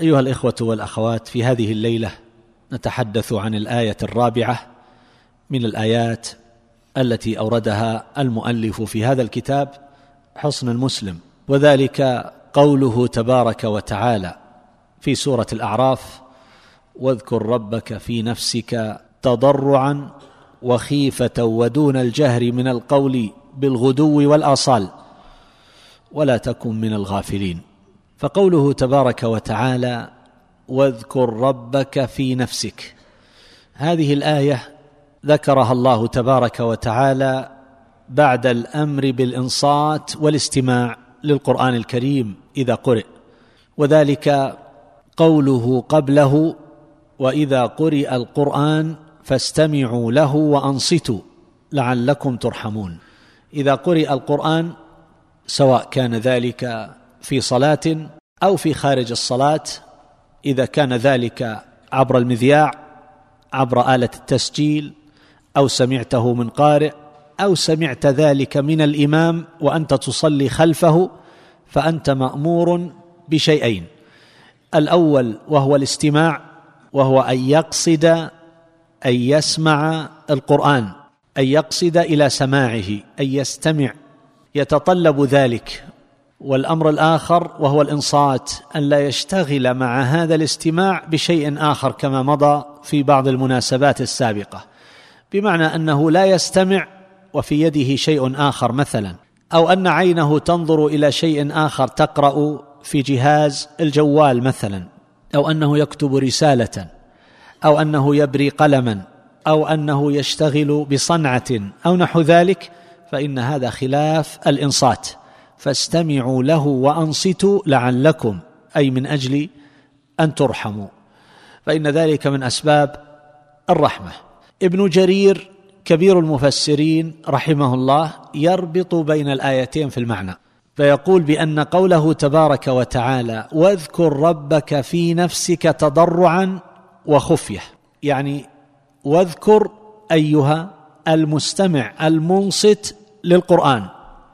أيها الإخوة والأخوات في هذه الليلة نتحدث عن الآية الرابعة من الآيات التي أوردها المؤلف في هذا الكتاب حصن المسلم وذلك قوله تبارك وتعالى في سورة الأعراف واذكر ربك في نفسك تضرعا وخيفة ودون الجهر من القول بالغدو والآصال ولا تكن من الغافلين. فقوله تبارك وتعالى واذكر ربك في نفسك. هذه الآية ذكرها الله تبارك وتعالى بعد الأمر بالإنصات والاستماع للقرآن الكريم إذا قرئ. وذلك قوله قبله وإذا قرئ القرآن فاستمعوا له وأنصتوا لعلكم ترحمون. إذا قرئ القرآن سواء كان ذلك في صلاة أو في خارج الصلاة إذا كان ذلك عبر المذياع عبر آلة التسجيل أو سمعته من قارئ أو سمعت ذلك من الإمام وأنت تصلي خلفه فأنت مأمور بشيئين. الأول وهو الاستماع وهو أن يقصد أن يسمع القرآن أن يقصد إلى سماعه أن يستمع يتطلب ذلك. والأمر الآخر وهو الإنصات أن لا يشتغل مع هذا الاستماع بشيء آخر كما مضى في بعض المناسبات السابقة. بمعنى أنه لا يستمع وفي يده شيء آخر مثلا أو أن عينه تنظر إلى شيء آخر تقرأ في جهاز الجوال مثلا أو أنه يكتب رسالة أو أنه يبري قلما أو أنه يشتغل بصنعة أو نحو ذلك فإن هذا خلاف الإنصات. فاستمعوا له وأنصتوا لعلكم أي من أجل أن ترحموا. فإن ذلك من أسباب الرحمة. ابن جرير كبير المفسرين رحمه الله يربط بين الآيتين في المعنى فيقول بأن قوله تبارك وتعالى واذكر ربك في نفسك تضرعا وخفية يعني واذكر أيها المستمع المنصت للقرآن.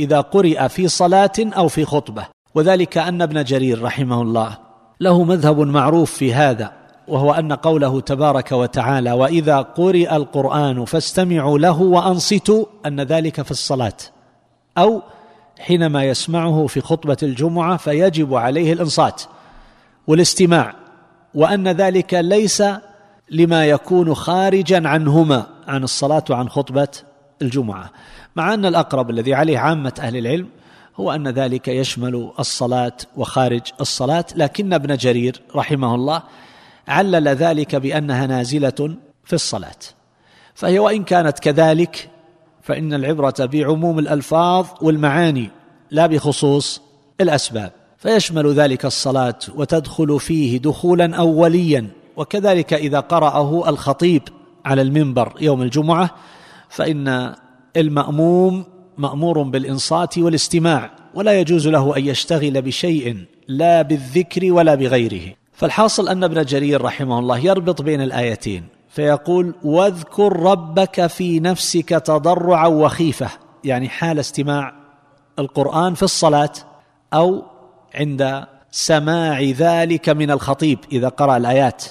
إذا قرئ في صلاة أو في خطبة. وذلك أن ابن جرير رحمه الله له مذهب معروف في هذا وهو أن قوله تبارك وتعالى وإذا قرئ القرآن فاستمعوا له وأنصتوا أن ذلك في الصلاة. أو حينما يسمعه في خطبة الجمعة فيجب عليه الإنصات والاستماع وأن ذلك ليس لما يكون خارجا عنهما عن الصلاة وعن خطبة الجمعة. مع أن الأقرب الذي عليه عامة أهل العلم هو أن ذلك يشمل الصلاة وخارج الصلاة لكن ابن جرير رحمه الله علل ذلك بأنها نازلة في الصلاة. فهي وإن كانت كذلك فإن العبرة بعموم الألفاظ والمعاني لا بخصوص الأسباب. فيشمل ذلك الصلاة وتدخل فيه دخولا اوليا وكذلك إذا قرأه الخطيب على المنبر يوم الجمعة فإن المأموم مأمور بالإنصات والاستماع ولا يجوز له أن يشتغل بشيء لا بالذكر ولا بغيره. فالحاصل أن ابن جرير رحمه الله يربط بين الآيتين فيقول واذكر ربك في نفسك تضرعا وخيفة يعني حال استماع القرآن في الصلاة أو عند سماع ذلك من الخطيب إذا قرأ الآيات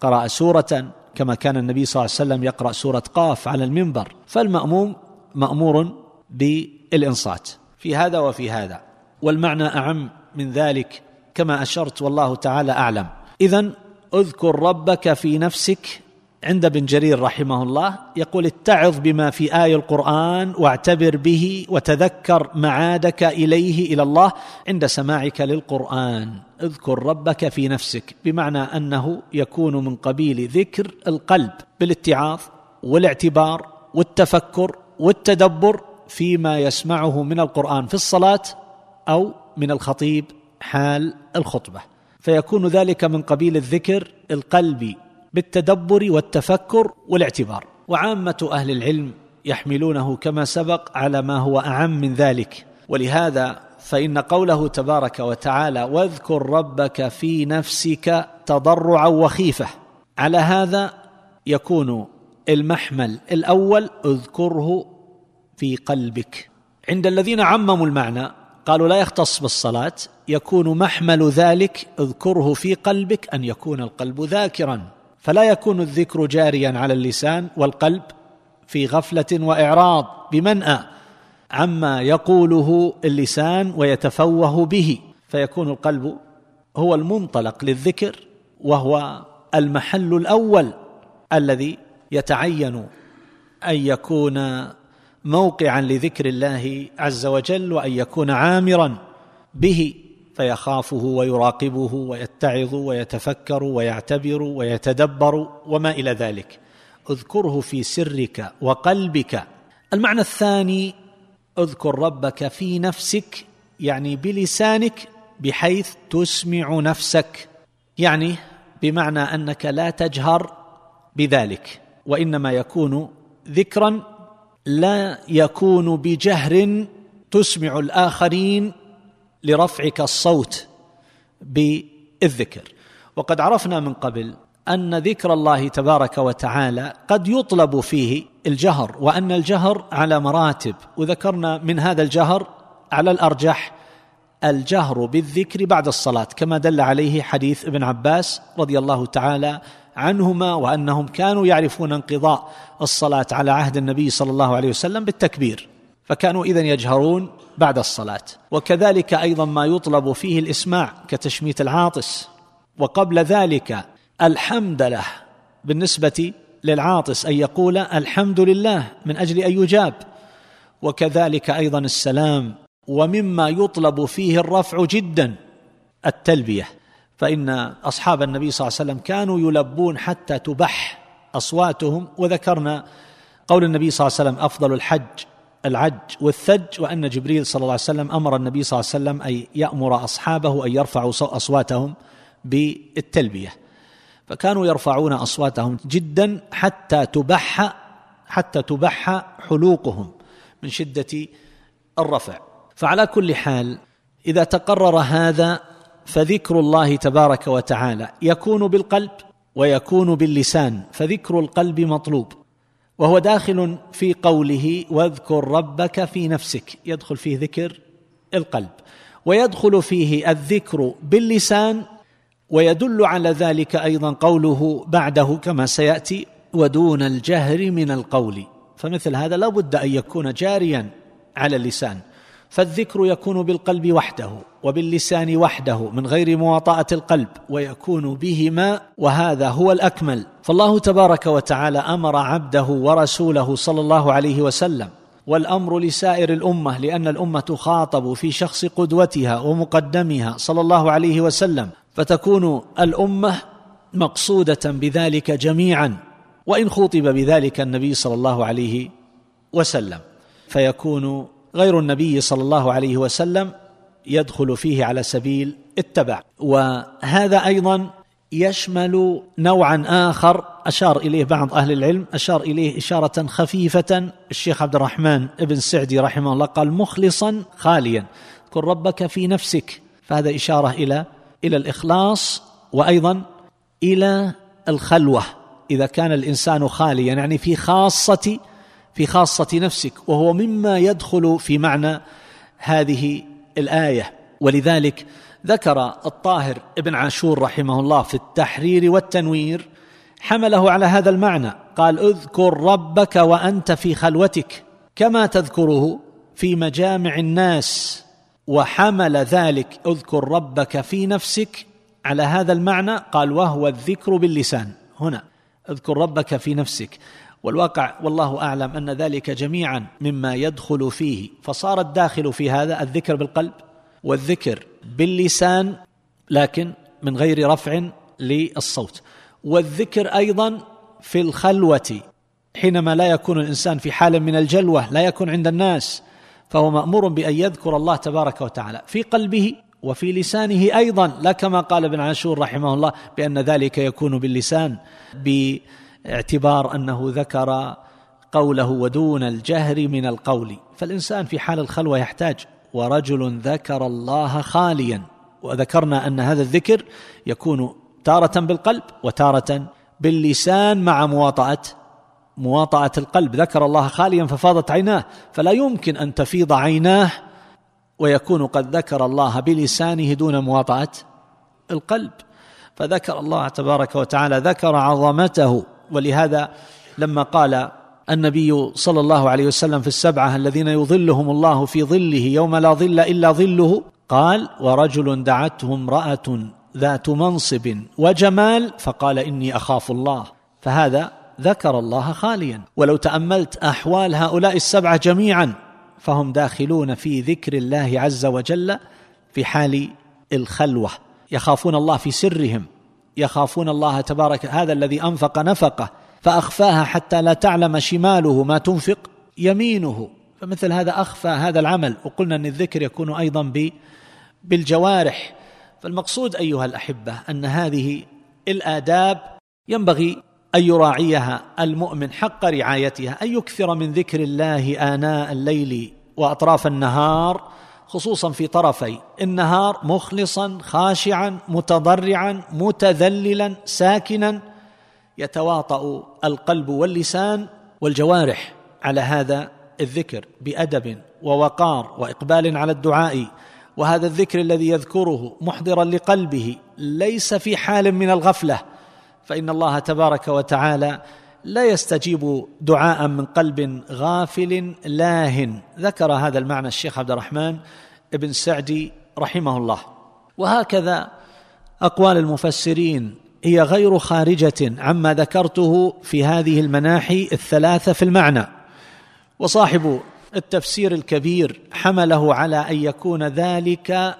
قرأ سورة كما كان النبي صلى الله عليه وسلم يقرأ سورة قاف على المنبر. فالمأموم مأمور بالإنصات. في هذا وفي هذا. والمعنى أعم من ذلك كما أشرت والله تعالى أعلم. اذا اذكر ربك في نفسك عند ابن جرير رحمه الله يقول اتعظ بما في آي القرآن واعتبر به وتذكر معادك إليه إلى الله عند سماعك للقرآن. اذكر ربك في نفسك بمعنى أنه يكون من قبيل ذكر القلب بالاتعاظ والاعتبار والتفكر والتدبر فيما يسمعه من القرآن في الصلاة أو من الخطيب حال الخطبة. فيكون ذلك من قبيل الذكر القلبي. بالتدبر والتفكر والاعتبار. وعامة أهل العلم يحملونه كما سبق على ما هو أعم من ذلك. ولهذا فإن قوله تبارك وتعالى واذكر ربك في نفسك تضرعا وخيفة على هذا يكون المحمل الأول اذكره في قلبك عند الذين عمموا المعنى قالوا لا يختص بالصلاة يكون محمل ذلك اذكره في قلبك أن يكون القلب ذاكرا. فلا يكون الذكر جاريا على اللسان والقلب في غفلة وإعراض بمنأى عما يقوله اللسان ويتفوه به فيكون القلب هو المنطلق للذكر وهو المحل الأول الذي يتعين أن يكون موقعا لذكر الله عز وجل وأن يكون عامرا به. فيخافه ويراقبه ويتعظ ويتفكر ويعتبر ويتدبر وما إلى ذلك. اذكره في سرك وقلبك. المعنى الثاني اذكر ربك في نفسك يعني بلسانك بحيث تسمع نفسك. يعني بمعنى أنك لا تجهر بذلك. وإنما يكون ذكرا لا يكون بجهر تسمع الآخرين لرفعك الصوت بالذكر. وقد عرفنا من قبل أن ذكر الله تبارك وتعالى قد يطلب فيه الجهر وأن الجهر على مراتب. وذكرنا من هذا الجهر على الأرجح الجهر بالذكر بعد الصلاة كما دل عليه حديث ابن عباس رضي الله تعالى عنهما وأنهم كانوا يعرفون انقضاء الصلاة على عهد النبي صلى الله عليه وسلم بالتكبير. فكانوا اذا يجهرون بعد الصلاة. وكذلك أيضا ما يطلب فيه الإسماع كتشميت العاطس. وقبل ذلك الحمد له بالنسبة للعاطس أن يقول الحمد لله من أجل أن يجاب. وكذلك أيضا السلام. ومما يطلب فيه الرفع جدا التلبية. فإن أصحاب النبي صلى الله عليه وسلم كانوا يلبون حتى تبح أصواتهم. وذكرنا قول النبي صلى الله عليه وسلم أفضل الحج العج والثج وأن جبريل صلى الله عليه وسلم أمر النبي صلى الله عليه وسلم أن يأمر أصحابه أن يرفعوا أصواتهم بالتلبية. فكانوا يرفعون أصواتهم جدا حتى تبح حتى تبح حلوقهم من شدة الرفع. فعلى كل حال إذا تقرر هذا فذكر الله تبارك وتعالى. يكون بالقلب ويكون باللسان فذكر القلب مطلوب. وهو داخل في قوله واذكر ربك في نفسك يدخل فيه ذكر القلب ويدخل فيه الذكر باللسان ويدل على ذلك أيضا قوله بعده كما سيأتي ودون الجهر من القول فمثل هذا لا بد أن يكون جاريا على اللسان. فالذكر يكون بالقلب وحده وباللسان وحده من غير مواطأة القلب ويكون بهما وهذا هو الأكمل. فالله تبارك وتعالى أمر عبده ورسوله صلى الله عليه وسلم والأمر لسائر الأمة لأن الأمة تخاطب في شخص قدوتها ومقدمها صلى الله عليه وسلم فتكون الأمة مقصودة بذلك جميعا وإن خوطب بذلك النبي صلى الله عليه وسلم. فيكون غير النبي صلى الله عليه وسلم يدخل فيه على سبيل التبع. وهذا أيضا يشمل نوعا آخر أشار إليه بعض أهل العلم أشار إليه إشارة خفيفة. الشيخ عبد الرحمن ابن سعدي رحمه الله قال مخلصا خاليا كن ربك في نفسك. فهذا إشارة إلى إلى الإخلاص وأيضا إلى الخلوة. إذا كان الإنسان خاليا يعني في خاصة في خاصة نفسك وهو مما يدخل في معنى هذه الآية. ولذلك ذكر الطاهر ابن عاشور رحمه الله في التحرير والتنوير حمله على هذا المعنى. قال اذكر ربك وأنت في خلوتك كما تذكره في مجامع الناس. وحمل ذلك اذكر ربك في نفسك على هذا المعنى. قال وهو الذكر باللسان. هنا اذكر ربك في نفسك. والواقع والله أعلم أن ذلك جميعا مما يدخل فيه. فصار الداخل في هذا الذكر بالقلب والذكر باللسان لكن من غير رفع للصوت. والذكر أيضا في الخلوة حينما لا يكون الإنسان في حال من الجلوة لا يكون عند الناس فهو مأمور بأن يذكر الله تبارك وتعالى. في قلبه وفي لسانه أيضا لا كما قال ابن عاشور رحمه الله بأن ذلك يكون باللسان باعتبار أنه ذكر قوله ودون الجهر من القول. فالإنسان في حال الخلوة يحتاج ورجل ذكر الله خاليا. وذكرنا أن هذا الذكر يكون تارة بالقلب وتارة باللسان مع مواطأة مواطأة القلب. ذكر الله خاليا ففاضت عيناه فلا يمكن أن تفيض عيناه ويكون قد ذكر الله بلسانه دون مواطأة القلب. فذكر الله تبارك وتعالى ذكر عظمته. ولهذا لما قال النبي صلى الله عليه وسلم في السبعة الذين يظلهم الله في ظله يوم لا ظل إلا ظله قال ورجل دعته امرأة ذات منصب وجمال فقال إني أخاف الله فهذا ذكر الله خاليا. ولو تأملت أحوال هؤلاء السبعة جميعا فهم داخلون في ذكر الله عز وجل في حال الخلوة يخافون الله في سرهم. يخافون الله تبارك هذا الذي أنفق نفقه فأخفاها حتى لا تعلم شماله ما تنفق يمينه. فمثل هذا أخفى هذا العمل وقلنا أن الذكر يكون أيضا بالجوارح. فالمقصود أيها الأحبة أن هذه الآداب ينبغي أن يراعيها المؤمن حق رعايتها أن يكثر من ذكر الله آناء الليل وأطراف النهار خصوصا في طرفي. النهار مخلصا خاشعا متضرعا متذللا ساكنا. يتواطأ القلب واللسان والجوارح على هذا الذكر بأدب ووقار وإقبال على الدعاء. وهذا الذكر الذي يذكره محضرا لقلبه ليس في حال من الغفلة. فإن الله تبارك وتعالى لا يستجيب دعاء من قلب غافل لاهٍ ذكر هذا المعنى الشيخ عبد الرحمن بن سعدي رحمه الله. وهكذا أقوال المفسرين هي غير خارجة عما ذكرته في هذه المناحي الثلاثة في المعنى. وصاحب التفسير الكبير حمله على أن يكون ذلك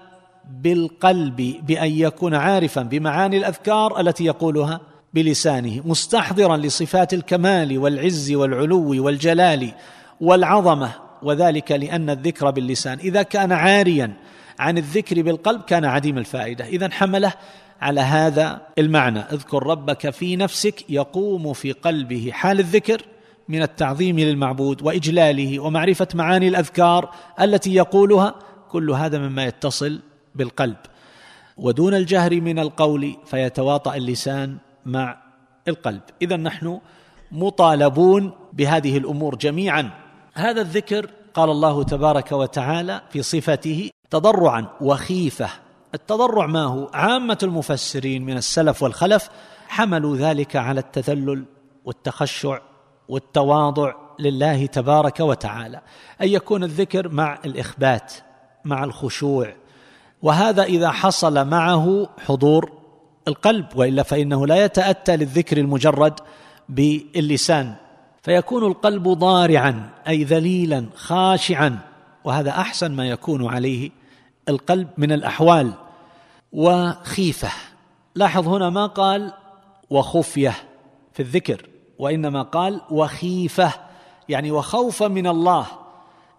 بالقلب بأن يكون عارفا بمعاني الأذكار التي يقولها. بلسانه مستحضرا لصفات الكمال والعز والعلو والجلال والعظمة وذلك لأن الذكر باللسان. إذا كان عاريا عن الذكر بالقلب كان عديم الفائدة. إذا حمله على هذا المعنى اذكر ربك في نفسك يقوم في قلبه حال الذكر من التعظيم للمعبود وإجلاله ومعرفة معاني الأذكار التي يقولها كل هذا مما يتصل بالقلب. ودون الجهر من القول فيتواطأ اللسان مع القلب. اذا نحن مطالبون بهذه الأمور جميعا. هذا الذكر قال الله تبارك وتعالى في صفته تضرعا وخيفة. التضرع ما هو؟ عامة المفسرين من السلف والخلف حملوا ذلك على التذلل والتخشع والتواضع لله تبارك وتعالى. أن يكون الذكر مع الإخبات مع الخشوع. وهذا إذا حصل معه حضور القلب وإلا فإنه لا يتأتى للذكر المجرد باللسان. فيكون القلب ضارعا أي ذليلا خاشعا. وهذا أحسن ما يكون عليه القلب من الأحوال. وخيفة. لاحظ هنا ما قال وخفية في الذكر وإنما قال وخيفة يعني وخوفا من الله.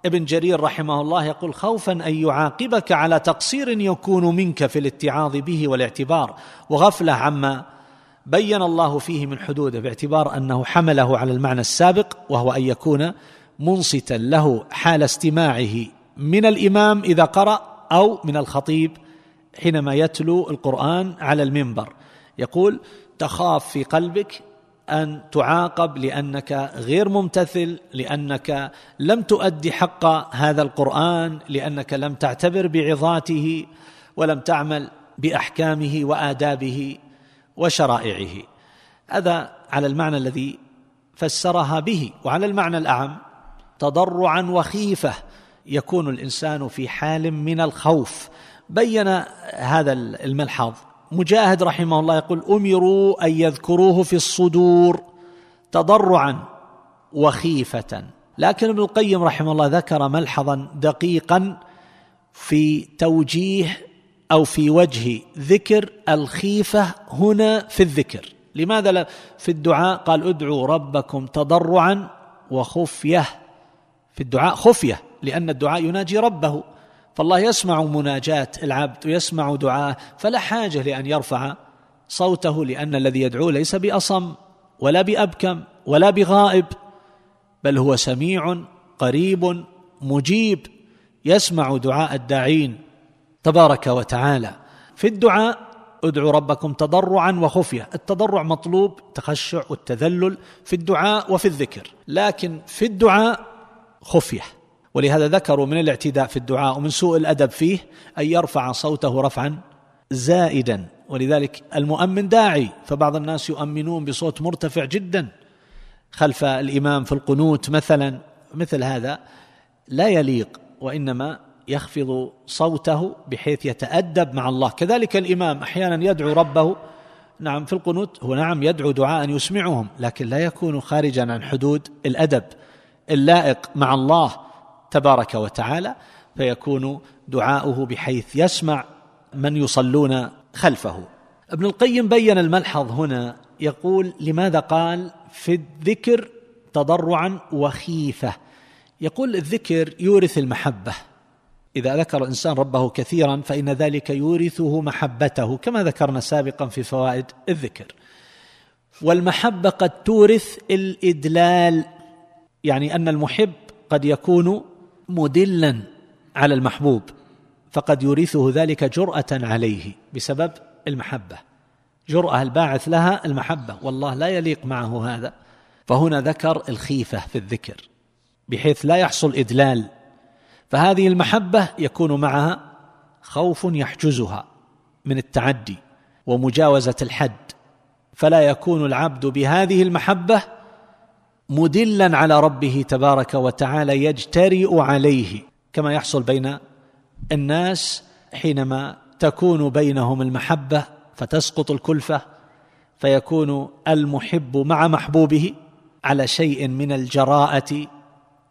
ابن جرير رحمه الله يقول خوفا أن يعاقبك على تقصير يكون منك في الاتعاظ به والاعتبار وغفلة عما بين الله فيه من حدوده باعتبار أنه حمله على المعنى السابق وهو أن يكون منصتا له حال استماعه من الإمام إذا قرأ أو من الخطيب حينما يتلو القرآن على المنبر. يقول تخاف في قلبك أن تعاقب لأنك غير ممتثل لأنك لم تؤدي حق هذا القرآن لأنك لم تعتبر بعظاته ولم تعمل بأحكامه وآدابه وشرائعه. هذا على المعنى الذي فسرها به وعلى المعنى الأعم تضرعا وخيفة يكون الإنسان في حال من الخوف. بين هذا الملحظ. مجاهد رحمه الله يقول أمروا أن يذكروه في الصدور تضرعا وخيفة. لكن ابن القيم رحمه الله ذكر ملحظا دقيقا في توجيه أو في وجه ذكر الخيفة هنا في الذكر. لماذا في الدعاء قال ادعوا ربكم تضرعا وخفية. في الدعاء خفية لأن الدعاء يناجي ربه. فالله يسمع مناجاة العبد ويسمع دعاءه فلا حاجة لأن يرفع صوته لأن الذي يدعو ليس بأصم ولا بأبكم ولا بغائب بل هو سميع قريب مجيب يسمع دعاء الداعين تبارك وتعالى. في الدعاء ادعوا ربكم تضرعا وخفية التضرع مطلوب تخشع والتذلل في الدعاء وفي الذكر لكن في الدعاء خفية. ولهذا ذكروا من الاعتداء في الدعاء ومن سوء الأدب فيه أن يرفع صوته رفعا زائدا. ولذلك المؤمن داعي فبعض الناس يؤمنون بصوت مرتفع جدا خلف الإمام في القنوت مثلا. مثل هذا لا يليق وإنما يخفض صوته بحيث يتأدب مع الله. كذلك الإمام أحيانا يدعو ربه نعم في القنوت هو نعم يدعو دعاء يسمعهم لكن لا يكون خارجا عن حدود الأدب اللائق مع الله. تبارك وتعالى فيكون دعاؤه بحيث يسمع من يصلون خلفه. ابن القيم بين الملحظ هنا يقول لماذا قال في الذكر تضرعا وخيفة؟ يقول الذكر يورث المحبة. إذا ذكر الانسان ربه كثيرا فإن ذلك يورثه محبته كما ذكرنا سابقا في فوائد الذكر. والمحبة قد تورث الإدلال يعني أن المحب قد يكون مدلا على المحبوب فقد يورثه ذلك جرأة عليه بسبب المحبة. جرأة الباعث لها المحبة؟ والله لا يليق معه هذا. فهنا ذكر الخيفة في الذكر بحيث لا يحصل إدلال. فهذه المحبة يكون معها خوف يحجزها من التعدي ومجاوزة الحد. فلا يكون العبد بهذه المحبة مدلا على ربه تبارك وتعالى يجترئ عليه كما يحصل بين الناس حينما تكون بينهم المحبة فتسقط الكلفة فيكون المحب مع محبوبه على شيء من الجراءة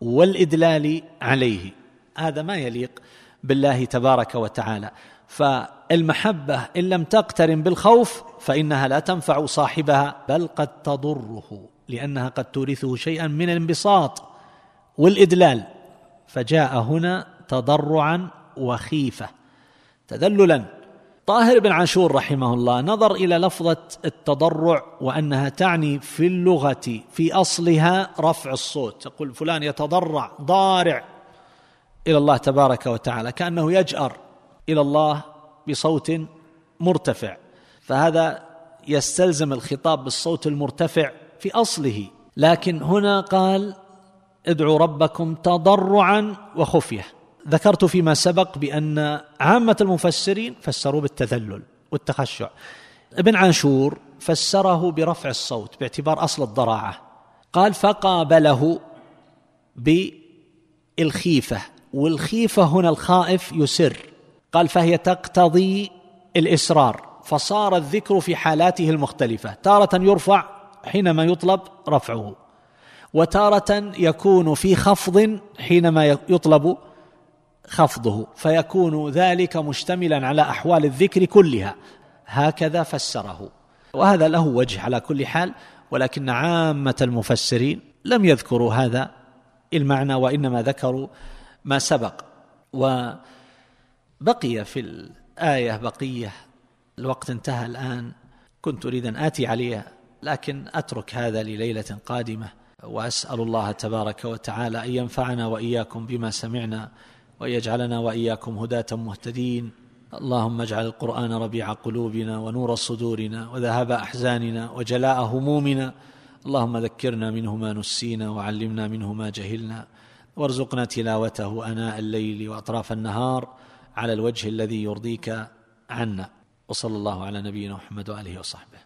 والإدلال عليه. هذا ما يليق بالله تبارك وتعالى. فالمحبة إن لم تقترن بالخوف فإنها لا تنفع صاحبها بل قد تضره. لأنها قد تورثه شيئا من الانبساط والإدلال. فجاء هنا تضرعا وخيفة. تذللا. طاهر بن عاشور رحمه الله نظر إلى لفظة التضرع وأنها تعني في اللغة في أصلها رفع الصوت. يقول فلان يتضرع ضارع إلى الله تبارك وتعالى كأنه يجأر إلى الله بصوت مرتفع. فهذا يستلزم الخطاب بالصوت المرتفع في أصله. لكن هنا قال ادعوا ربكم تضرعا وخفية. ذكرت فيما سبق بأن عامة المفسرين فسروا بالتذلل والتخشع. ابن عاشور فسره برفع الصوت باعتبار أصل الضراعة. قال فقابله بالخيفة والخيفة هنا الخائف يسر. قال فهي تقتضي الإصرار. فصار الذكر في حالاته المختلفة. تارة يرفع حينما يطلب رفعه. وتارة يكون في خفض حينما يطلب خفضه. فيكون ذلك مشتملا على أحوال الذكر كلها. هكذا فسره. وهذا له وجه على كل حال ولكن عامة المفسرين لم يذكروا هذا المعنى وإنما ذكروا ما سبق. وبقي في الآية بقية الوقت انتهى الآن. كنت أريد أن آتي عليها لكن أترك هذا لليلة قادمة. وأسأل الله تبارك وتعالى أن ينفعنا وإياكم بما سمعنا وان يجعلنا وإياكم هداة مهتدين. اللهم اجعل القرآن ربيع قلوبنا ونور صدورنا وذهاب أحزاننا وجلاء همومنا. اللهم ذكرنا منه ما نسينا وعلمنا منه ما جهلنا. وارزقنا تلاوته آناء الليل وأطراف النهار على الوجه الذي يرضيك عنا. وصلى الله على نبينا محمد وآله وصحبه.